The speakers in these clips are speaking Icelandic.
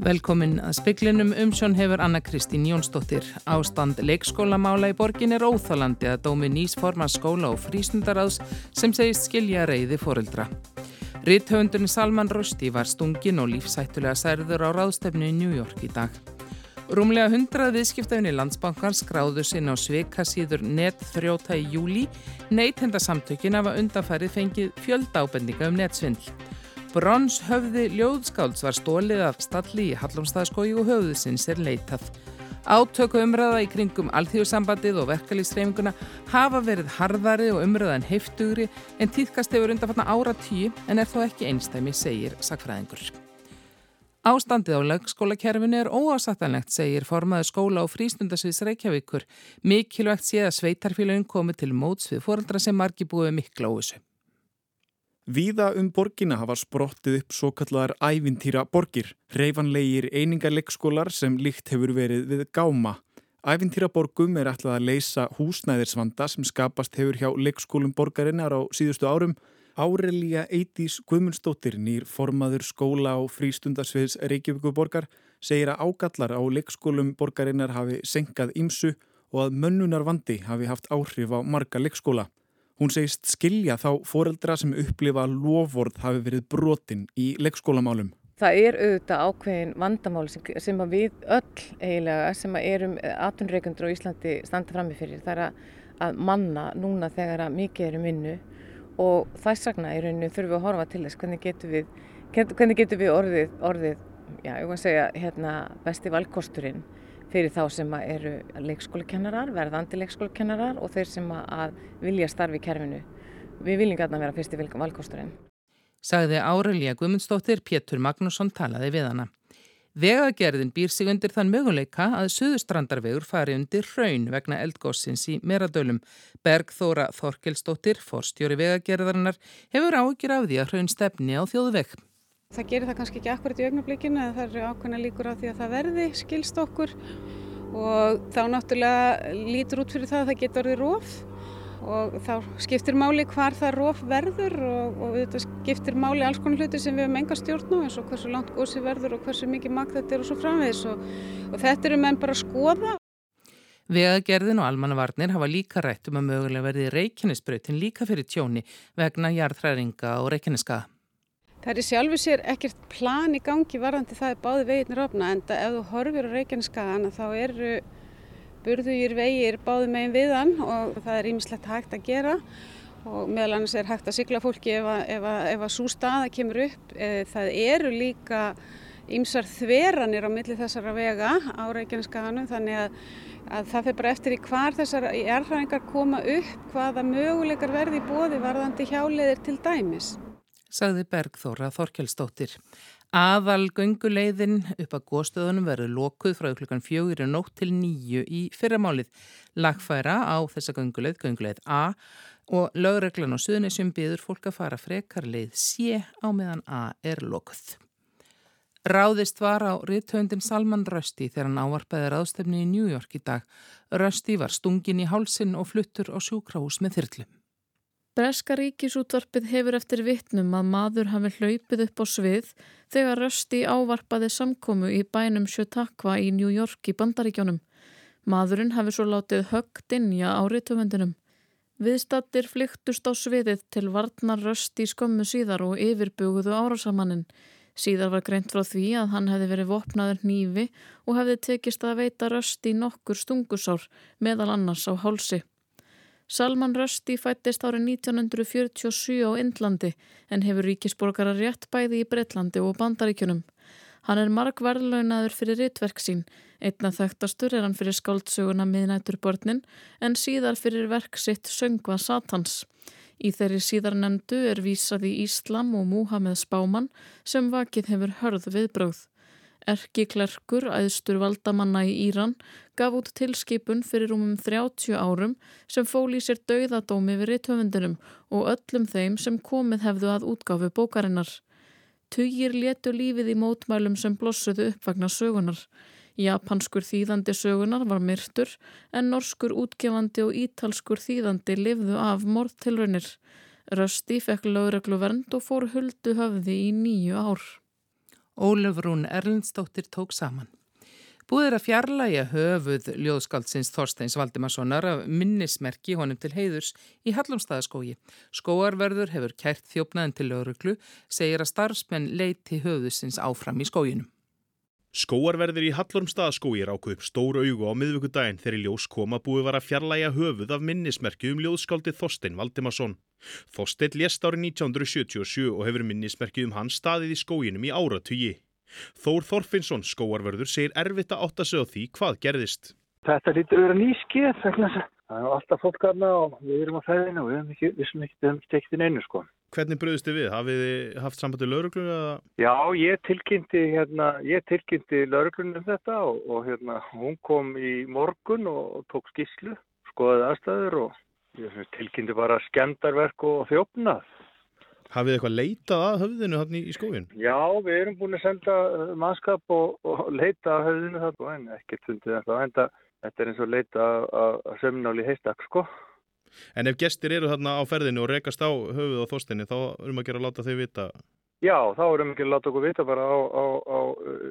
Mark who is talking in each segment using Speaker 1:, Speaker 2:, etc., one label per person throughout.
Speaker 1: Velkomin að speklinum umsjón hefur Anna Kristín Jónsdóttir. Ástand leikskólamála í borgin er óþálandi að dómi nýs forman skóla og frísnundaráðs sem segist skilja reyði foreldra. Ritthöfundurinn Salman Rushdie var stungin og lífsættulega særður á ráðstefnu í New York í dag. Rúmlega hundrað viðskiptafinni landsbankans skráður sinna á sveikasíður netþrjóta í júli, neytendasamtökin af að undanfærið fengið fjöldábendinga um netsvindl. Brons höfði ljóðskálds var stólið af stalli í Hallumstaðskói og höfðusins er leitað. Átöku umræða í kringum alþjóðsambandið og verkalýsreifinguna hafa verið harðari og umræðan heiftugri en týðkast hefur undanfarna ára tíu en er þó ekki einstæmi, segir sakfræðingur. Ástandið á lögskólakerfinu er óásattanlegt, segir formaður skóla og frístundasviðs Reykjavíkur. Mikilvægt sé að sveitarfélagin komi til móts við fóröldra sem margi búið mikla á þessu.
Speaker 2: Víða um borgina hafa sprottið upp svo kallar ævintýra borgir, reyfanlegir einingarleikskólar sem líkt hefur verið við gáma. Ævintýra borgum er ætlað að leysa húsnæðirsvanda sem skapast hefur hjá leikskólum borgarinnar á síðustu árum. Árelíja Eitís Guðmundsdóttir, nýr formaður skóla á frístundarsviðs Reykjavíku borgar, segir að ágallar á leikskólum borgarinnar hafi senkað ímsu og að mönnunar vandi hafi haft áhrif á marga leikskóla. Hún segist skilja þá foreldra sem upplifa lofvord hafi verið brotin í leikskólamálum.
Speaker 3: Það er auðvitað ákveðin vandamál sem, sem við öll eiginlega sem erum atunreikundur á Íslandi standa fram með fyrir. Það er að, að manna núna þegar að mikið er um vinnu og þess vegna í rauninu þurfum við að horfa til þess hvernig getum við, hvernig getum við orðið, orðið já, segja, hérna, besti valkosturinn fyrir þá sem eru leikskólakennarar, verðandi leikskólakennarar og þeir sem að vilja starfi í kerfinu. Við viljum gætna vera fyrst í valkosturinn.
Speaker 1: Sagði Árelja Guðmundsdóttir, Pétur Magnússon talaði við hana. Vegagerðin býr sig undir þann möguleika að Suðustrandarvegur fari undir raun vegna eldgóssins í Meradölum. Bergþóra Þorkelsdóttir, forstjóri vegagerðarinnar, hefur ágjur af því að raun stefni á þjóðvegg.
Speaker 4: Það gerir það kannski ekki akkurat í augnablikinu en það eru ákveðna líkur á því að það verði skilst okkur og þá náttúrulega lítur út fyrir það að það getur orðið róf og þá skiptir máli hvar það róf verður og, og þetta skiptir máli alls konar hluti sem við hefum enga stjórn á eins og hversu langt gósi verður og hversu mikið makt þetta er og svo framvegis og, og þetta eru menn bara að skoða.
Speaker 1: Vegagerðin og almannavarnir hafa líka rætt um að mögulega verði reikjanisbrautin líka fyrir tjóni vegna jarðræringa og reikjaniskaða.
Speaker 4: Það er í sjálfu sér ekkert plan í gangi varðandi það er báði veginnir opna en ef þú horfir á Reykjaneskaðan þá eru burðugir vegir báði megin viðan og það er ímislegt hægt að gera og meðal annars er hægt að sigla fólki ef að, ef að, ef að svo staða kemur upp. E, það eru líka ímsar þveranir á milli þessara vega á Reykjaneskaðanum þannig að, að það fyrir bara eftir í hvar þessar erfæringar koma upp hvaða möguleikar verði bóði varðandi hjáleðir til dæmis
Speaker 1: sagði Bergþóra Þorkjálsdóttir. Aðal gönguleiðin upp að góðstöðunum verður lokuð frá klukkan fjögur og nótt til nýju í fyrramálið. Lagfæra á þessa gönguleið, gönguleið A og lögreglan og suðunisjum byður fólk að fara frekar leið C á meðan A er lokuð. Ráðist var á riðtöndin Salman Rösti þegar hann ávarpaði ráðstefni í New York í dag. Rösti var stungin í hálsin og fluttur á sjúkrahús með þyrlum.
Speaker 5: Breska ríkisútvarpið hefur eftir vittnum að maður hafi hlaupið upp á svið þegar Rösti ávarpaði samkomu í bænum Sjötakva í New York í bandaríkjónum. Maðurinn hafi svo látið högt innja á rittumöndinum. Viðstattir flyktust á sviðið til varnar Rösti skömmu síðar og yfirbuguðu árásamannin. Síðar var greint frá því að hann hefði verið vopnaður nýfi og hefði tekist að veita Rösti nokkur stungusár meðal annars á hálsi. Salman Rushdie fættist árið 1947 á Indlandi en hefur ríkisborgara rétt bæði í Breitlandi og Bandaríkjunum. Hann er margverðlaunaður fyrir rittverk sín, einna þekktastur er hann fyrir skáldsöguna miðnætturbornin en síðar fyrir verk sitt Söngva Satans. Í þeirri síðar nefndu er vísað í Íslam og Múhameð Spáman sem vakið hefur hörð viðbröð. Erki Klerkur, æðstur valdamanna í Íran, gaf út tilskipun fyrir umum 30 árum sem fól í sér dauðadómi við ritthöfundinum og öllum þeim sem komið hefðu að útgáfu bókarinnar. Tugir letu lífið í mótmælum sem blossuðu uppvagna sögunar. Japanskur þýðandi sögunar var myrtur en norskur útgefandi og ítalskur þýðandi lifðu af morðtilraunir. Rösti fekk lögreglu vernd og fór huldu höfði í nýju ár.
Speaker 1: Ólefrún Erlendstóttir tók saman. Búið er að fjarlæga höfuð ljóðskaldsins Þorsteins Valdimarssonar af minnismerki honum til heiðurs í Hallumstaðaskógi. Skóarverður hefur kært þjófnaðin til lauruglu, segir að starfsmenn leiti höfuðsins áfram í skóginum.
Speaker 6: Skóarverður í Hallumstaðaskógi ráku upp stór augu á miðvöggudaginn þegar ljós koma búið var að fjarlæga höfuð af minnismerki um ljóðskáldi Þorstein Valdimarsson. Þorstein lést árið 1977 og hefur minnismerki um hann staðið í skóginum í áratugi. Þór Þorfinnsson skóarverður segir erfitt að átta sig á því hvað gerðist.
Speaker 7: Þetta lítur að vera nýskið, það er alltaf fólk aðna og við erum á fæðinu og við erum ekki, ekki um stektin einu sko.
Speaker 6: Hvernig bröðist þið við? Hafið þið haft sambandi lauruglunum eða?
Speaker 7: Já, ég tilkynnti, hérna, ég tilkynnti lauruglunum um þetta og, og hérna, hún kom í morgun og tók skíslu, skoðaði aðstæður og tilkynnti bara skemdarverk og þjófnað.
Speaker 6: Hafið þið eitthvað leitað að höfðinu hann í, í skóin?
Speaker 7: Já, við erum búin að senda uh, mannskap og, og leita að höfðinu þarna en ekkert fundið þetta. Þetta er eins og leita að, að sömnáli heistak, sko.
Speaker 6: En ef gestir eru þarna á ferðinu og rekast á höfuð og þóstinni, þá erum við ekki að láta þau vita?
Speaker 7: Já, þá erum við ekki að láta okkur vita bara á, á, á,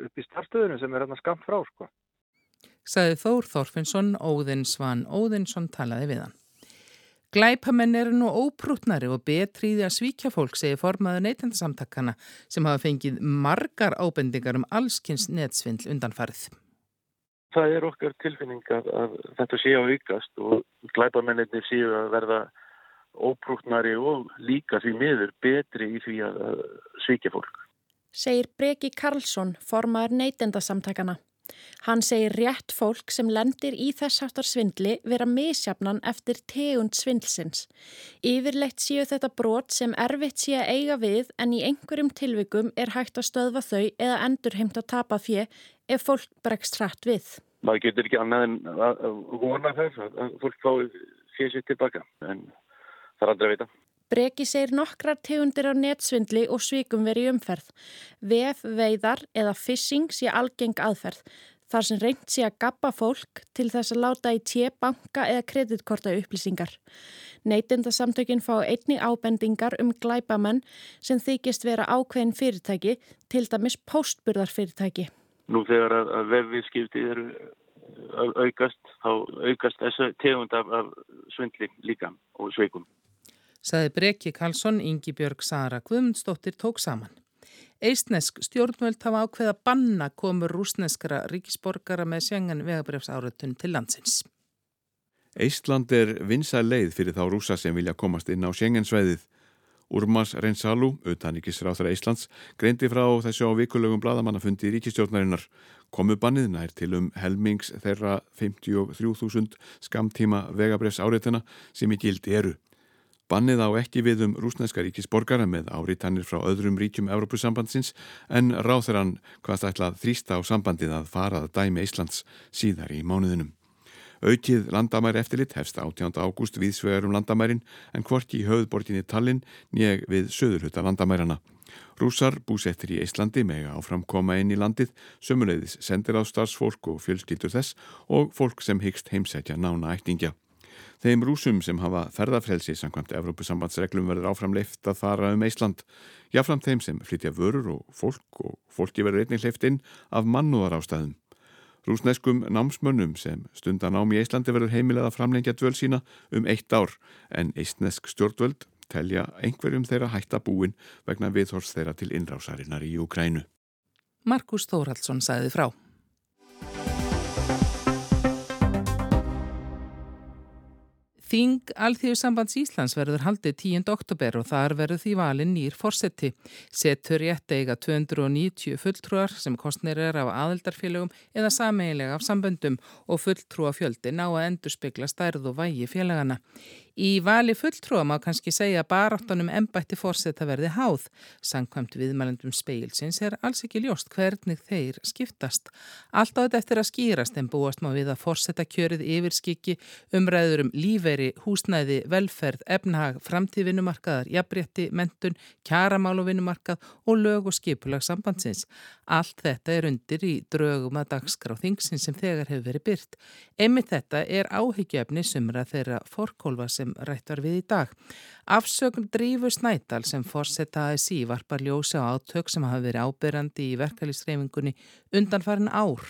Speaker 7: upp í starfstöðinu sem er hérna skamt frá, sko.
Speaker 1: Saði Þór Þorfinnsson, Óðinn Svan Óðinsson talaði við hann. Glæpamenn eru nú óprútnari og betri í því að svíkja fólk, segir formaður neytendasamtakana sem hafa fengið margar ábendingar um allskynns netsvindl undanfarið.
Speaker 8: Það er okkar tilfinning að, að þetta sé á ykast og glæpamennir séu að verða óprútnari og líka því miður betri í því að, að svíkja fólk.
Speaker 9: Segir Breki Karlsson, formaður neytendasamtakana. Hann segir rétt fólk sem lendir í þess aftar svindli vera misjafnan eftir tegund svindlsins. Yfirleitt séu þetta brot sem erfitt sé að eiga við en í einhverjum tilvikum er hægt að stöðva þau eða endur heimt að tapa fjö ef fólk bregst hratt við.
Speaker 8: Maður getur ekki annað en að vona þess að fólk fái sér tilbaka en það er aldrei að vita.
Speaker 9: Breki segir nokkrar tegundir á netsvindli og svikum veri umferð. VF veiðar eða phishing sé algeng aðferð. Þar sem reynt sé að gappa fólk til þess að láta í tje, banka eða kreditkorta upplýsingar. Neytindasamtökinn fá einni ábendingar um glæbamenn sem þykist vera ákveðin fyrirtæki, til dæmis postburðarfyrirtæki.
Speaker 8: Nú þegar að vefviðskipti eru aukast, þá aukast þessu tegund af, af svindli líka og sveikum
Speaker 1: saði Breki Karlsson, Ingi Björg Sara Guðmundsdóttir tók saman. Eistnesk stjórnvöld hafa ákveð að banna komur rúsneskara ríkisborgara með sjengan vegabrefsáratun til landsins.
Speaker 10: Eistland er vinsa leið fyrir þá rúsa sem vilja komast inn á sjengensveiðið. Urmas Rensalu, auðanikisráþara Íslands, greindi frá þessu á vikulögum bladamannafundi ríkistjórnarinnar. Komu bannið nær til um helmings þeirra 53.000 skamtíma vegabrefs áriðtina sem í gildi eru. Bannið á ekki við um rúsneska ríkisborgara með áriðtannir frá öðrum ríkjum Európusambandsins en ráþur hann hvað það ætlað þrýsta á sambandið að farað dæmi Íslands síðar í mánuðinum. Aukið landamæri eftirlit hefst 18. ágúst við svegarum landamærin en hvorki í höfðborginni Tallinn nýeg við söðurhuta landamærana. Rúsar búsettir í Íslandi með að áframkoma inn í landið, sömuleiðis sendir á starfsfólk og fjölskyldur þess og fólk sem hyggst heimsetja nána ættingja. Þeim rúsum sem hafa ferðarfrelsi samkvæmt Evrópusambandsreglum verður áfram leift að fara um Ísland. Jáfram þeim sem flytja vörur og fólk og fólki verður einnig leift inn af mannúðar ástæðum. Rúsneskum námsmönnum sem stundan ám í Íslandi verður heimilega að framlengja dvöl sína um eitt ár en eistnesk stjórnvöld telja einhverjum þeirra hætta búin vegna viðhors þeirra til innrásarinnar í Ukrænu.
Speaker 1: Markus Þóraldsson sæði frá. Þing Alþjóðsambands Íslands verður haldið 10. oktober og þar verður því valin nýr fórsetti. Setur rétt eiga 290 fulltrúar sem kostnir er af aðeldarfélögum eða sameigilega af samböndum og fulltrúafjöldi ná að endur spekla stærð og vægi félagana. Í vali fulltrúa má kannski segja að baráttunum ennbætti fórseta verði háð. Sankvæmt viðmælendum speilsins er alls ekki ljóst hvernig þeir skiptast. Allt á þetta eftir að skýrast en búast má við að fórseta kjörið yfirskiki umræður um líferi, húsnæði, velferð, efnahag, framtíðvinnumarkaðar, jafnrétti, mentun, kjaramál og vinnumarkað og lög og skipulag sambandsins. Allt þetta er undir í draugum að dagskráð þingsin sem þegar hefur verið byrt. Emið þetta er áhyggjöfni sumra þeirra fórkólfa sem rættar við í dag. Afsögn Drífu Snædal sem fórsetta ASI varpar ljósa á átök sem hafa verið ábyrrandi í verkalýsreifingunni undanfarin ár.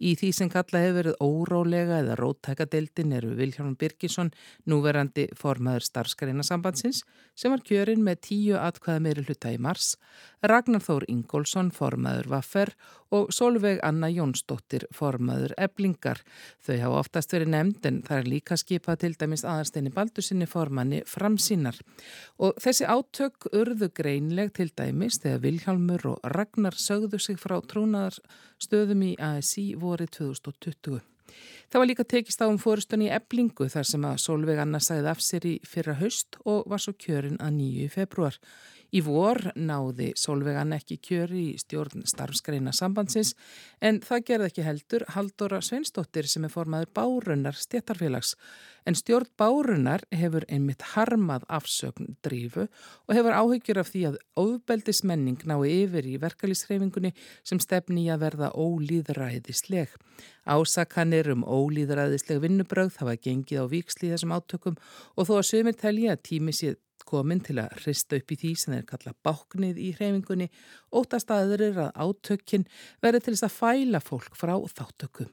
Speaker 1: Í því sem kalla hefur verið órólega eða róttækadeildin eru Vilhjálfum Birkisson, núverandi formaður starfskareina sambandsins sem var kjörin með tíu atkvæða meiri hluta í mars, Ragnar Þór Ingólfsson, formaður Vaffer og Solveig Anna Jónsdóttir, formaður Eblingar. Þau hafa oftast verið nefnd en það er líka skipað til dæmis aðarsteini Baldursinni formanni framsínar. Og þessi átök urðu greinleg til dæmis þegar Vilhjálmur og Ragnar sögðu sig frá trúnaðarstöðum í ASI voru 2020. Það var líka tekist á um fórustunni eblingu þar sem að Solveig Anna sæði af sér í fyrra haust og var svo kjörin að nýju februar. Í vor náði Solveigan ekki kjöri í stjórn starfskreina sambandsins en það gerði ekki heldur Haldóra Sveinsdóttir sem er formaður Bárunnar stjættarfélags. En stjórn Bárunnar hefur einmitt harmað afsögn drífu og hefur áhyggjur af því að óbeldismenning nái yfir í verkalýsreifingunni sem stefni að verða ólýðræðisleg. Ásakanir um ólýðræðisleg vinnubröð hafa gengið á víksli þessum átökum og þó að sömur telja að tími sér komin til að hrista upp í því sem þeir kalla báknið í hreyfingunni, óttast aðurir að átökkin verði til þess að fæla fólk frá þáttökum.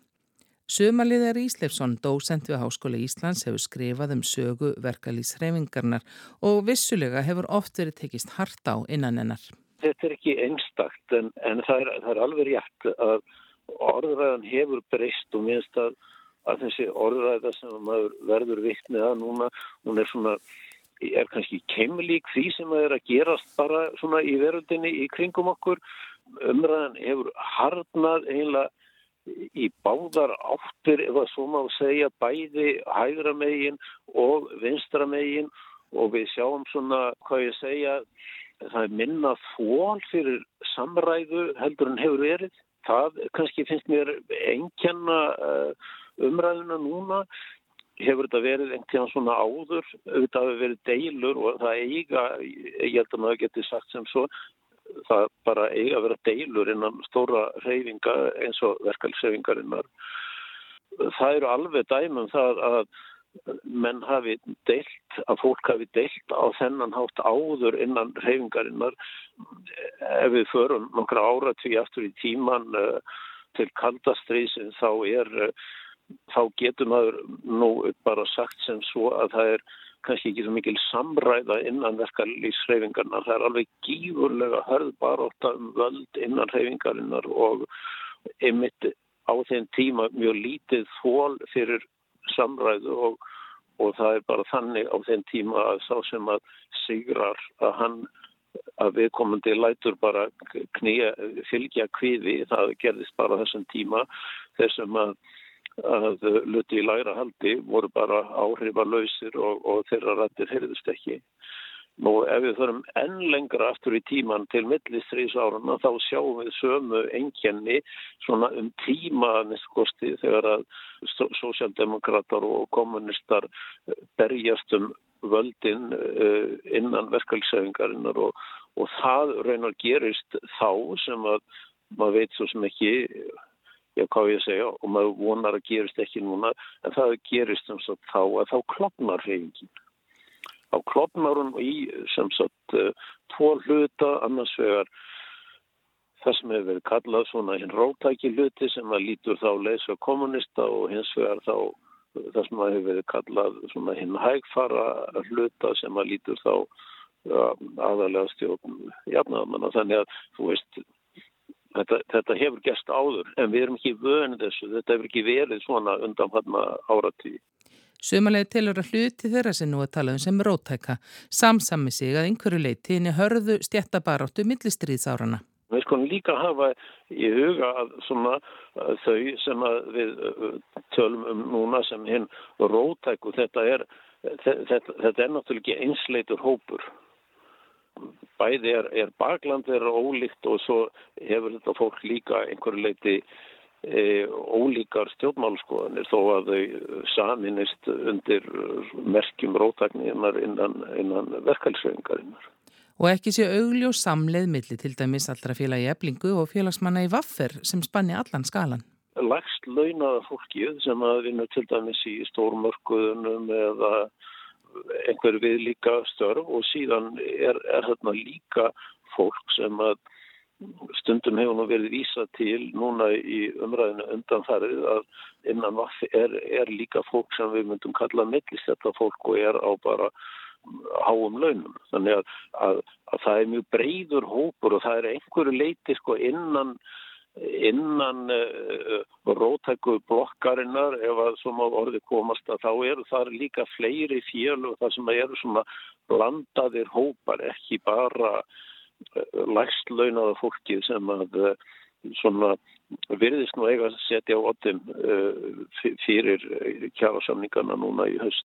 Speaker 1: Sumarliðar Ísleifsson, dósent við Háskóla Íslands, hefur skrifað um sögu verkalýshreyfingarnar og vissulega hefur oft verið tekist hart á innan hennar.
Speaker 11: Þetta er ekki einstakt en, en það, er, það er alveg rétt að orðræðan hefur breyst og minnst að, að þessi orðræða sem verður viktnið að núna, hún er svona er kannski kemlík því sem er að gerast bara svona í veröldinni í kringum okkur. Umræðan hefur harnað einlega í báðar áttir ef að svo má segja bæði hægra megin og vinstra megin og við sjáum svona hvað ég segja það er minna þól fyrir samræðu heldur en hefur verið. Það kannski finnst mér enkjanna uh, umræðuna núna hefur þetta verið einhvern tíðan svona áður, auðvitað hefur verið deilur og það eiga, ég held að maður geti sagt sem svo, það bara eiga að vera deilur innan stóra reyfinga eins og verkalsreyfingarinnar. Það eru alveg dæmum það að menn hafi deilt, að fólk hafi deilt á þennan hátt áður innan reyfingarinnar ef við förum nokkra áratví aftur í tíman uh, til kaldastriðsin þá er uh, þá getur maður nú bara sagt sem svo að það er kannski ekki svo mikil samræða innan verkalýsreyfingarna. Það er alveg gífurlega hörðbaróta um völd innan reyfingarinnar og einmitt á þeim tíma mjög lítið þól fyrir samræðu og, og það er bara þannig á þeim tíma að sá sem að sigrar að hann að viðkomandi lætur bara knýja, fylgja kviði, það gerðist bara þessum tíma þessum að að luti í læra haldi voru bara áhrifalöysir og, og þeirra rættir heyrðust ekki. Nú ef við förum enn lengra aftur í tíman til millistrýsárarna þá sjáum við sömu engjenni svona um tíma nýstkosti þegar að sósjaldemokrater og kommunistar berjast um völdin uh, innan verkalsæfingarinnar og, og það raunar gerist þá sem að maður veit svo sem ekki já, hvað ég segja, og maður vonar að gerist ekki núna, en það gerist sem sagt þá að þá klopnar hreyfingin. Þá klopnar hún í sem sagt uh, tvo hluta, annars vegar það sem hefur verið kallað svona hinn rótæki hluti sem að lítur þá leysa kommunista og hins vegar þá það sem hefur verið kallað svona hinn hægfara hluta sem að lítur þá ja, aðalega stjórn jafnaðamanna. Þannig að þú veist Þetta, þetta hefur gæst áður en við erum ekki vönið þessu, þetta hefur ekki verið svona undan hann áratí.
Speaker 1: Sumalegi tilur að hluti þeirra sem nú að tala um sem rótæka samsami sig að einhverju leiti henni hörðu stjættabaráttu millistriðsárana.
Speaker 11: Við skonum líka hafa í huga að svona þau sem við uh, tölum um núna sem hinn rótæku þetta er, þetta, þetta er náttúrulega einsleitur hópur bæði er, er bakland er ólíkt og svo hefur þetta fólk líka einhverju leiti e, ólíkar stjórnmálskoðanir þó að þau saminist undir merkjum rótagninnar innan, innan verkælsveingarinnar.
Speaker 1: Og ekki sé augljós samleið milli til dæmis allra félagi eblingu og félagsmanna í vaffer sem spanni allan skalan.
Speaker 11: Lægst launaða fólkið sem að vinna til dæmis í stórmörkuðunum eða einhver við líka störf og síðan er, er þarna líka fólk sem að stundum hefur nú verið vísa til núna í umræðinu undanfarið að innan vaff er, er líka fólk sem við myndum kalla millist þetta fólk og er á bara háum launum. Þannig að, að, að það er mjög breyður hópur og það er einhverju leiti sko innan innan uh, rótæku blokkarinnar ef að svona orði komast að þá eru þar líka fleiri fjöl og það sem eru svona blandaðir hópar ekki bara uh, lægstlaunaða fólki sem að uh, svona virðist nú eiga að setja á ottim fyrir kjárasamningarna núna í höst.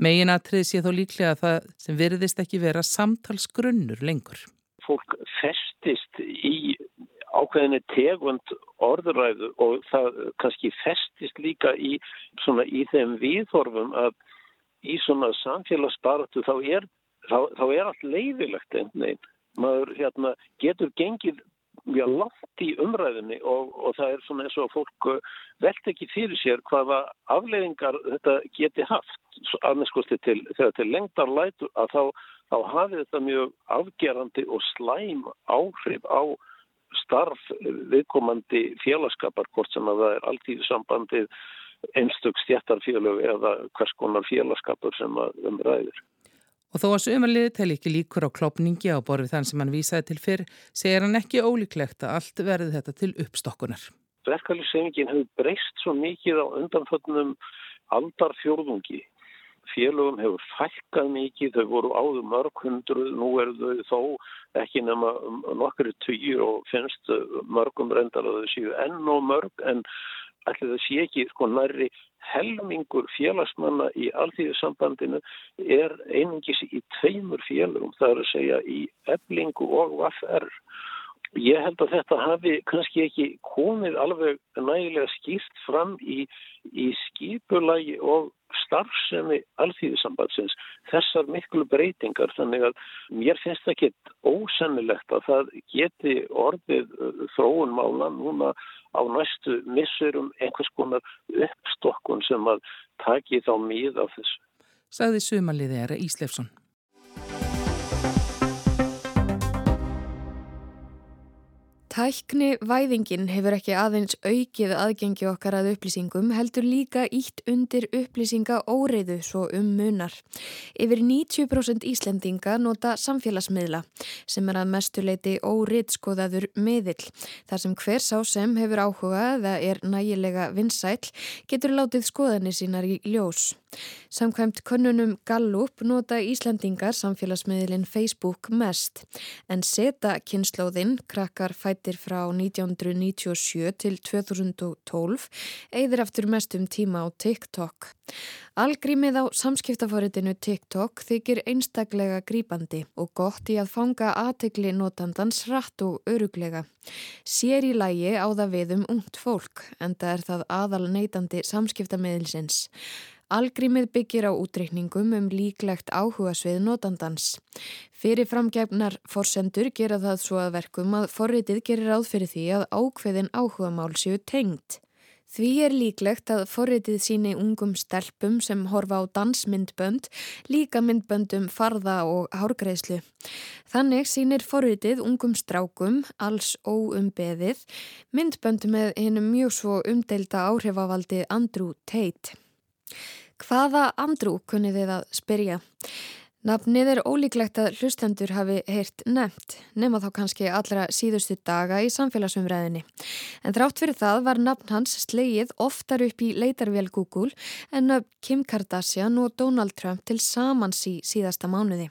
Speaker 1: Megin aðtrið sé þó líklega það sem virðist ekki vera samtalsgrunnur lengur.
Speaker 11: Fólk festist í ákveðinni tegund orðuræðu og það kannski festist líka í, svona, í þeim viðhorfum að í svona samfélagsbaratu þá er, þá, þá er allt leiðilegt einn neginn. Maður hérna, getur gengið mjög langt í umræðinni og, og það er svona eins og fólk velt ekki fyrir sér hvaða afleiðingar þetta geti haft aðmennskosti til, þegar til lengtar lætur að þá, þá hafi þetta mjög afgerandi og slæm áhrif á starf viðkomandi félagskapar hvort sem að það er alltíðu sambandið einstök stjættarfélög eða hvers konar félagskapur sem umræður.
Speaker 1: Og þó að sömarliði tel ekki líkur á klopningi á borfið þann sem hann vísaði til fyrr, segir hann ekki ólíklegt að allt verði þetta til uppstokkunar.
Speaker 11: Verkefliðsefingin hefur breyst svo mikið á undanföllnum aldarfjörðungi félögum hefur fælkað mikið, þau voru áður mörg hundruð, nú er þau þó ekki nema nokkru týr og finnst mörgum reyndar að þau séu enn og mörg en allir það sé ekki sko nærri helmingur félagsmanna í alþýðusambandinu er einingis í tveimur félögum, það er að segja í eblingu og vaffar. Ég held að þetta hafi kannski ekki komið alveg nægilega skýrt fram í, í skipulagi og starfsemi alþýðisambatsins þessar miklu breytingar þannig að mér finnst það ekki ósennilegt að það geti orðið uh, þróun mála núna á næstu missurum einhvers konar uppstokkun sem að taki þá mið af þessu.
Speaker 1: Sagði sumaliði Era Íslefsson.
Speaker 12: Tækni væðingin hefur ekki aðeins aukið aðgengi okkar að upplýsingum heldur líka ítt undir upplýsinga óreiðu svo um munar. Yfir 90% Íslendinga nota samfélagsmiðla sem er að mestuleiti óriðskoðaður miðill. Þar sem hver sá sem hefur áhuga eða er nægilega vinsæl getur látið skoðanir sínar í ljós. Samkvæmt könnunum Gallup nota Íslandingar samfélagsmiðlinn Facebook mest en seta kynnslóðinn krakkar fættir frá 1997 til 2012 eigðir aftur mest um tíma á TikTok. Algrímið á samskiptaforitinu TikTok þykir einstaklega grípandi og gott í að fanga aðtegli notandans rætt og öruglega. Sér í lægi á það við um ungt fólk en það er það aðal neytandi samskiptamiðilsins. Algrímið byggir á útreikningum um líklegt áhuga svið notandans. Fyrir framgefnar forsendur gera það svo að verkum að forritið gerir ráð fyrir því að ákveðin áhuga mál séu tengt. Því er líklegt að forritið síni ungum stelpum sem horfa á dansmyndbönd líka myndböndum farða og hárgreðslu. Þannig sínir forritið ungum strákum, alls óumbeðið, myndbönd með hennum mjög svo umdelda áhrifavaldi Andrew Tate. Hvaða andrú kunnið þið að spyrja? Nafnið er ólíklegt að hlustendur hafi heyrt nefnt, nema þá kannski allra síðustu daga í samfélagsumræðinni. En þrátt fyrir það var nafn hans slegið oftar upp í leitarvél Google en Kim Kardashian og Donald Trump til samans í síðasta mánuði.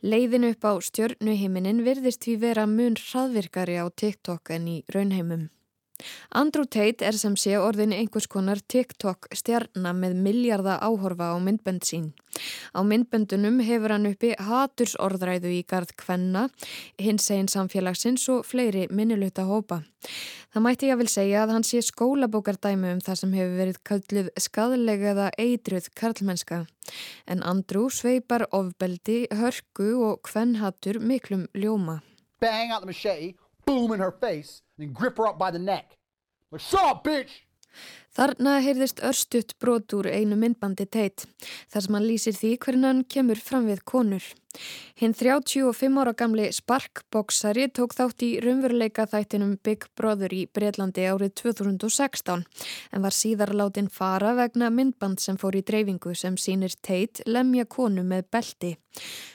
Speaker 12: Leiðin upp á stjörnuhiminin virðist við vera mun hraðvirkari á TikTok en í raunheimum. Andrew Tate er sem sé orðin einhvers konar TikTok stjarnar með miljarda áhorfa á myndbönd sín. Á myndböndunum hefur hann uppi hatursorðræðu í gard kvenna, hins eginn samfélagsins og fleiri minniluta hópa. Það mætti ég að vil segja að hann sé skólabókardæmi um það sem hefur verið kallið skadlega eða eidruð karlmennska. En Andrew sveipar ofbeldi, hörku og kvennhatur miklum ljóma.
Speaker 13: Bang out the machete, boom in her face and grip her up by the neck. Like, shut up, bitch!
Speaker 12: Þarna heyrðist örstutt brot úr einu myndbandi teitt, þar sem hann lýsir því hvernig hann kemur fram við konur. Hinn 35 ára gamli sparkboksari tók þátt í raunveruleika þættinum Big Brother í Breitlandi árið 2016, en var síðar látin fara vegna myndband sem fór í dreifingu sem sínir teitt lemja konu með belti.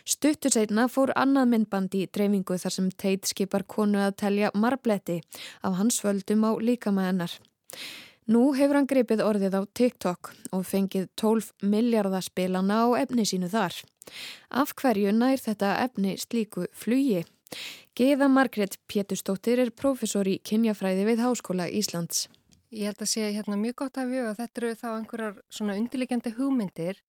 Speaker 12: Stuttur setna fór annað myndband í dreifingu þar sem teitt skipar konu að telja marbletti af hans völdum á líkamæðanar. Nú hefur hann gripið orðið á TikTok og fengið 12 miljardarspilana á efni sínu þar. Af hverju nær þetta efni slíku flugi? Geða Margret Péturstóttir er profesor í kynjafræði við Háskóla Íslands.
Speaker 13: Ég held að sé hérna mjög gott að vjöga að þetta eru þá einhverjar svona undirlegjandi hugmyndir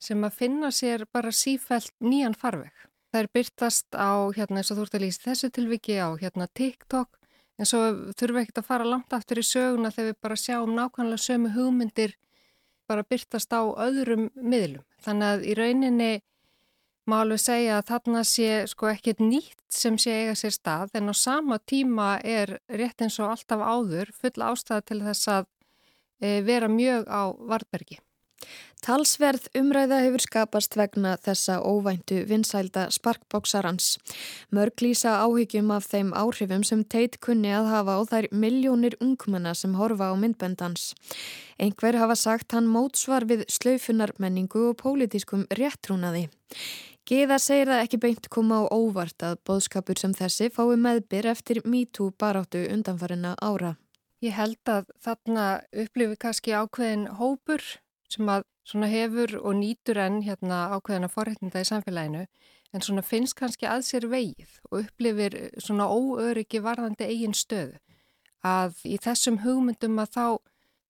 Speaker 13: sem að finna sér bara sífælt nýjan farveg. Það er byrtast á hérna eins og þú ert að lýsa þessu tilviki á hérna TikTok en svo þurfum við ekkert að fara langt aftur í söguna þegar við bara sjáum nákvæmlega sömu hugmyndir bara byrtast á öðrum miðlum. Þannig að í rauninni má alveg segja að þarna sé sko ekkert nýtt sem sé eiga sér stað en á sama tíma er rétt eins og alltaf áður full ástæða til þess að e, vera mjög á Varbergi.
Speaker 12: Talsverð umræða hefur skapast vegna þessa óvæntu vinsælda sparkbóksarans. Mörg lýsa áhyggjum af þeim áhrifum sem teit kunni að hafa á þær miljónir ungmenna sem horfa á myndbendans. Einhver hafa sagt hann mótsvar við slaufunarmenningu og pólitískum réttrúnaði. Geða segir það ekki beint koma á óvart að boðskapur sem þessi fái meðbyr eftir MeToo baráttu undanfarina ára.
Speaker 13: Ég held að þarna upplifi kannski ákveðin hópur sem að svona hefur og nýtur enn hérna ákveðina forréttinda í samfélaginu en svona finnst kannski að sér vegið og upplifir svona óöryggi varðandi eigin stöðu að í þessum hugmyndum að þá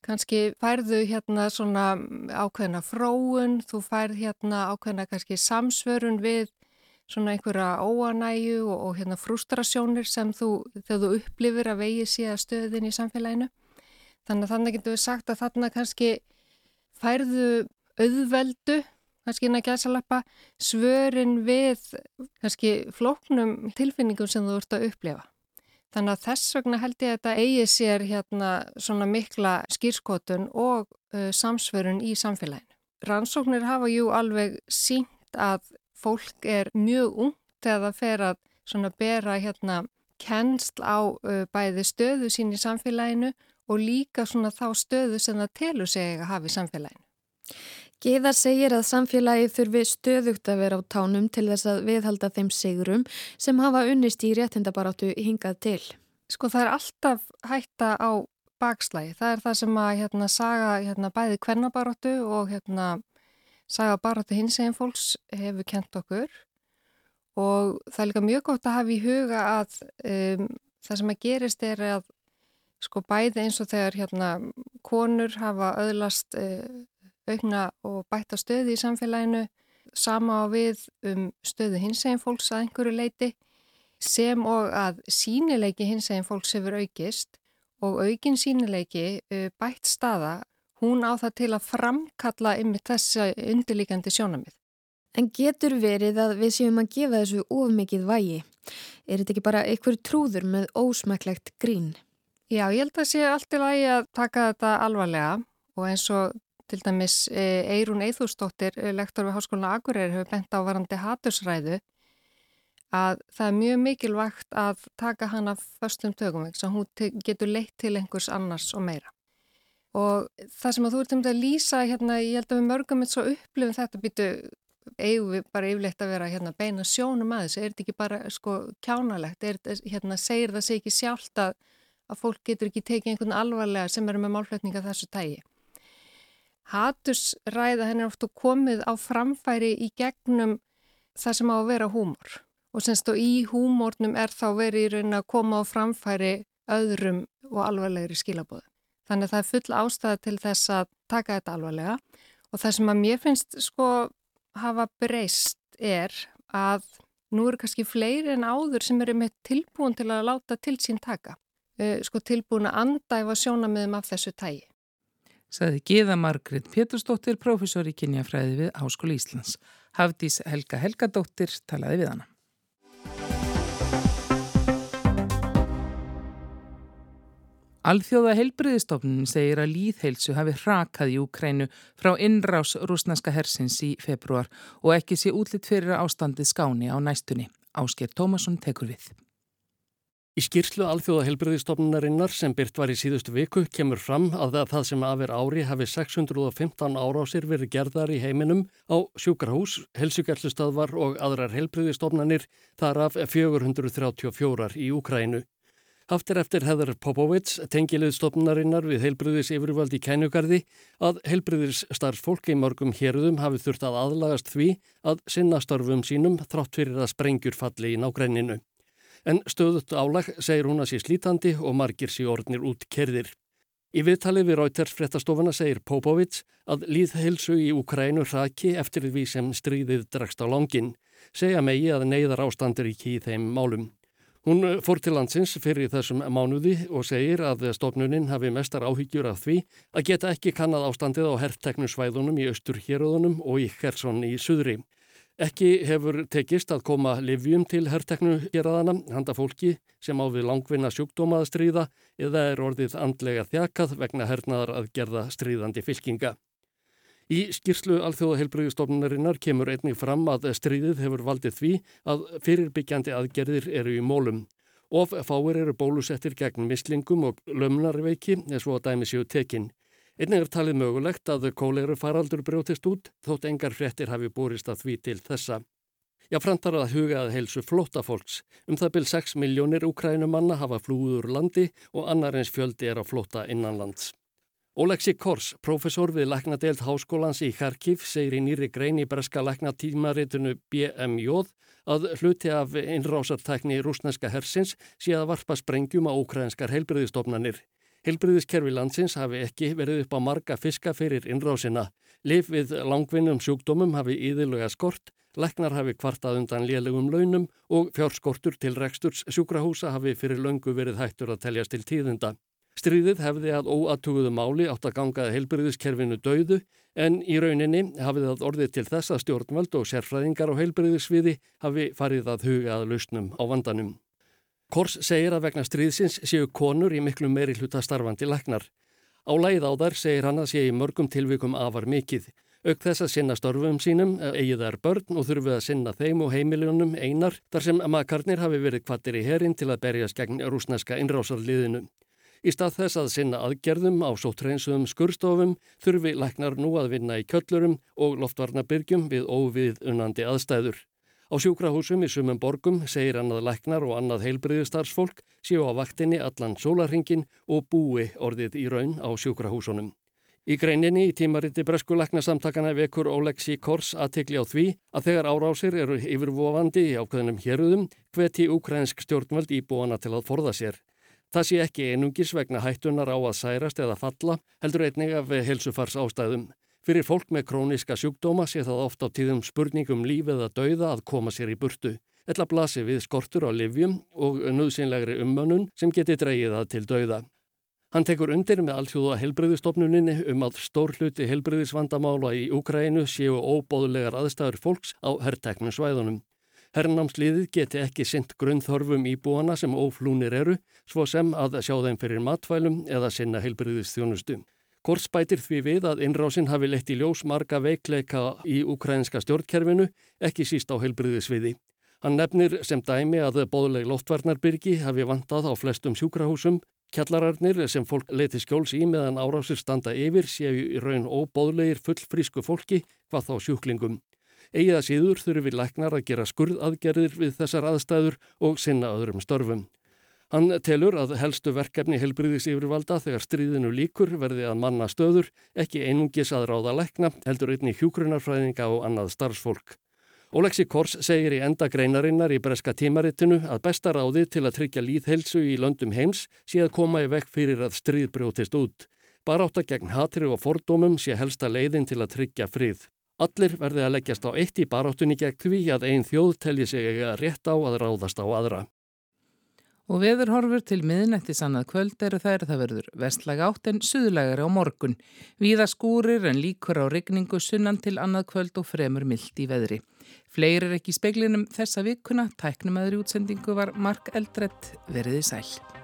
Speaker 13: kannski færðu hérna svona ákveðina fróun, þú færð hérna ákveðina kannski samsvörun við svona einhverja óanæju og, og hérna frustrasjónir sem þú, þegar þú upplifir að vegi síða stöðin í samfélaginu. Þannig að þannig getur við sagt að þarna kannski færðu auðveldu, kannski inn að gæsalappa, svörin við kannski flóknum tilfinningum sem þú ert að upplefa. Þannig að þess vegna held ég að þetta eigi sér hérna svona mikla skýrskotun og uh, samsvörun í samfélaginu. Rannsóknir hafa jú alveg sínt að fólk er mjög ungt eða fer að svona bera hérna kennsl á uh, bæði stöðu sín í samfélaginu og líka svona þá stöðu sem það telur sig að hafa í samfélaginu.
Speaker 12: Geiðar segir að samfélagi þurfi stöðugt að vera á tánum til þess að viðhalda þeim sigurum sem hafa unnist í réttindabaráttu hingað til.
Speaker 13: Sko það er alltaf hætta á bakslægi. Það er það sem að hérna, saga hérna, bæði kvennabaráttu og hérna, saga baráttu hins eginn fólks hefur kent okkur og það er líka mjög gótt að hafa í huga að um, það sem að gerist er að sko bæði eins og þegar hérna konur hafa öðlast uh, aukna og bætta stöði í samfélaginu sama á við um stöðu hinsegin fólks að einhverju leiti sem og að sínileiki hinsegin fólks hefur aukist og aukin sínileiki uh, bætt staða hún á það til að framkalla yfir þessa undirlíkandi sjónamið.
Speaker 12: En getur verið að við séum að gefa þessu ofmikið vægi? Er þetta ekki bara einhver trúður með ósmæklegt grín?
Speaker 13: Já, ég held að sé allt í lagi að taka þetta alvarlega og eins og til dæmis Eirún Eithúrsdóttir, e, lektor við Háskólinu Akureyri, hefur bent á varandi hatursræðu að það er mjög mikilvægt að taka hana förstum tökum, ekki, svo hún getur leitt til einhvers annars og meira. Og það sem að þú ert um þetta að lýsa, hérna, ég held að við mörgum eitt svo upplifum þetta býtu, eigum við bara yfirleitt að vera hérna, beina sjónum að þessu, er þetta ekki bara sko kjánalegt, er, hérna, segir það sig ekki sjálft að að fólk getur ekki tekið einhvern alvarlega sem eru með málflutninga þessu tægi. Hatursræða henni er ofta komið á framfæri í gegnum það sem á að vera húmor og semst og í húmornum er þá verið í raun að koma á framfæri öðrum og alvarlegri skilabóðu. Þannig að það er full ástæða til þess að taka þetta alvarlega og það sem að mér finnst sko hafa breyst er að nú eru kannski fleiri en áður sem eru með tilbúin til að láta til sín taka. Eh, sko tilbúin að andæfa sjónamiðum af þessu tægi.
Speaker 1: Saði Gíða Margrit Pétursdóttir, professor í kynjafræði við Háskóli Íslands. Hafdís Helga Helgadóttir talaði við hana. Alþjóða heilbriðistofnun segir að líðheilsu hafi hrakað í Úkrænu frá innrás rúsneska hersins í februar og ekki sé útlitt fyrir ástandið skáni á næstunni. Ásker Tómasson tekur við.
Speaker 14: Í skýrslu alþjóða helbriðistofnunarinnar sem byrt var í síðustu viku kemur fram að það sem aðver ári hafi 615 árásir verið gerðar í heiminum á sjúkrahús, helsugjærlustöðvar og aðrar helbriðistofnanir þar af 434 í Úkrænu. Haftir eftir Heather Popovits, tengilegstofnunarinnar við heilbriðis yfirvaldi kænugarði, að heilbriðis starfsfólk í mörgum hérðum hafi þurft að aðlagast því að sinna starfum sínum þrátt fyrir að sprengjur falli í nágræninu en stöðut álag segir hún að sé slítandi og margir sé orðnir út kerðir. Í viðtalið við Reuters fréttastofana segir Popovits að líðheilsu í Ukrænu raki eftir því sem stríðið dregst á langin, segja megi að neyðar ástandur ekki í þeim málum. Hún fór til landsins fyrir þessum mánuði og segir að stofnunin hafi mestar áhyggjur af því að geta ekki kannad ástandið á herrteknu svæðunum í austur héröðunum og í Kherson í suðri. Ekki hefur tekist að koma livjum til herrteknu geraðana, handa fólki sem á við langvinna sjúkdóma að stríða eða er orðið andlega þjakað vegna hernaðar að gerða stríðandi fylkinga. Í skýrslu alþjóðaheilbreyðistofnunarinnar kemur einnig fram að stríðið hefur valdið því að fyrirbyggjandi aðgerðir eru í mólum. Of fáir eru bólusettir gegn mislingum og lömnarveiki eins og dæmi séu tekinn. Einnig er talið mögulegt að kóleiru faraldur brjótist út þótt engar frettir hafi búrist að því til þessa. Já, frantar að huga að heilsu flóta fólks. Um það byrj 6 miljónir ukrænumanna hafa flúður landi og annar eins fjöldi er að flóta innanlands. Oleksi Kors, profesor við Læknadeild Háskólans í Kharkiv, segir í nýri grein í breska læknatímaritinu BMJ að hluti af innrásartækni rúsneska hersins sé að varpa sprengjum á ukrænskar heilbriðistofnanir. Hilbriðiskerfi landsins hafi ekki verið upp á marga fiska fyrir innrásina. Lif við langvinnum sjúkdómum hafi íðilega skort, leknar hafi kvartað undan lélegum launum og fjárskortur til reksturs sjúkrahúsa hafi fyrir löngu verið hættur að teljast til tíðinda. Stríðið hefði að óatuguðu máli átt að gangaði heilbriðiskerfinu dauðu en í rauninni hafið það orðið til þess að stjórnvöld og sérfræðingar á heilbriðisviði hafi farið að huga að lausnum á vandanum. Kors segir að vegna stríðsins séu konur í miklu meiri hluta starfandi lagnar. Á leið á þar segir hann að sé í mörgum tilvikum afar mikið. Ög þess að sinna störfum sínum, eigið þær börn og þurfið að sinna þeim og heimiljónum einar þar sem makarnir hafi verið kvattir í herin til að berjast gegn rúsneska innrásarliðinu. Í stað þess að sinna aðgerðum á sóttreinsuðum skurstofum þurfi læknar nú að vinna í köllurum og loftvarnabyrgjum við óvið unandi aðstæður. Á sjúkrahúsum í sumum borgum segir annað læknar og annað heilbriðustarfsfólk séu á vaktinni allan sólarhingin og búi orðið í raun á sjúkrahúsunum. Í greininni í tímariti Bresku læknasamtakana vekur Oleksi Kors aðtekli á því að þegar árásir eru yfirvofandi í ákveðnum héruðum hveti ukrænsk stjórnvöld íbúana til að forða sér. Það sé ekki einungis vegna hættunar á að særast eða falla heldur einnig af helsufars ástæðum. Fyrir fólk með króniska sjúkdóma sé það ofta á tíðum spurningum lífið að dauða að koma sér í burtu. Ella blasi við skortur á livjum og nöðsynlegri ummönnun sem geti dreyið það til dauða. Hann tekur undir með alltjóða helbriðistofnuninni um að stór hluti helbriðisvandamála í Úkrænu séu óbóðulegar aðstæður fólks á herrteknum svæðunum. Herrnámsliðið geti ekki synt grunnþorfum íbúana sem óflúnir eru, svo sem að sjá þeim fyrir matfælum eða sinna helbriðistjónustu. Kors bætir því við að innrásin hafi leitt í ljós marga veikleika í ukrainska stjórnkerfinu, ekki síst á heilbriðisviði. Hann nefnir sem dæmi að bóðleg loftvarnarbyrgi hafi vantað á flestum sjúkrahúsum, kjallararnir sem fólk leiti skjóls í meðan árásir standa yfir séu í raun óbóðlegir fullfrísku fólki hvað þá sjúklingum. Egið að síður þurfi læknar að gera skurðaðgerðir við þessar aðstæður og sinna öðrum störfum. Hann telur að helstu verkefni helbriðis yfirvalda þegar stríðinu líkur verði að manna stöður, ekki einungis að ráða lekna, heldur einni hjúkrunarfræðinga og annað starfsfólk. Oleksi Kors segir í enda greinarinnar í breska tímarittinu að besta ráði til að tryggja líðhelsu í löndum heims sé að koma í vekk fyrir að stríð brjótist út. Baráta gegn hatri og fordómum sé helsta leiðin til að tryggja frið. Allir verði að leggjast á eitt í baráttunni gegn því að einn þjóð telji sig rétt á að ráðast á aðra.
Speaker 1: Og veður horfur til miðnættis annað kvöld eru þær það verður vestlæg átt en suðlægari á morgun. Víða skúrir en líkur á rigningu sunnan til annað kvöld og fremur myllt í veðri. Fleiri er ekki í speklinum þessa vikuna. Tæknum aðri útsendingu var Mark Eldrett veriði sæl.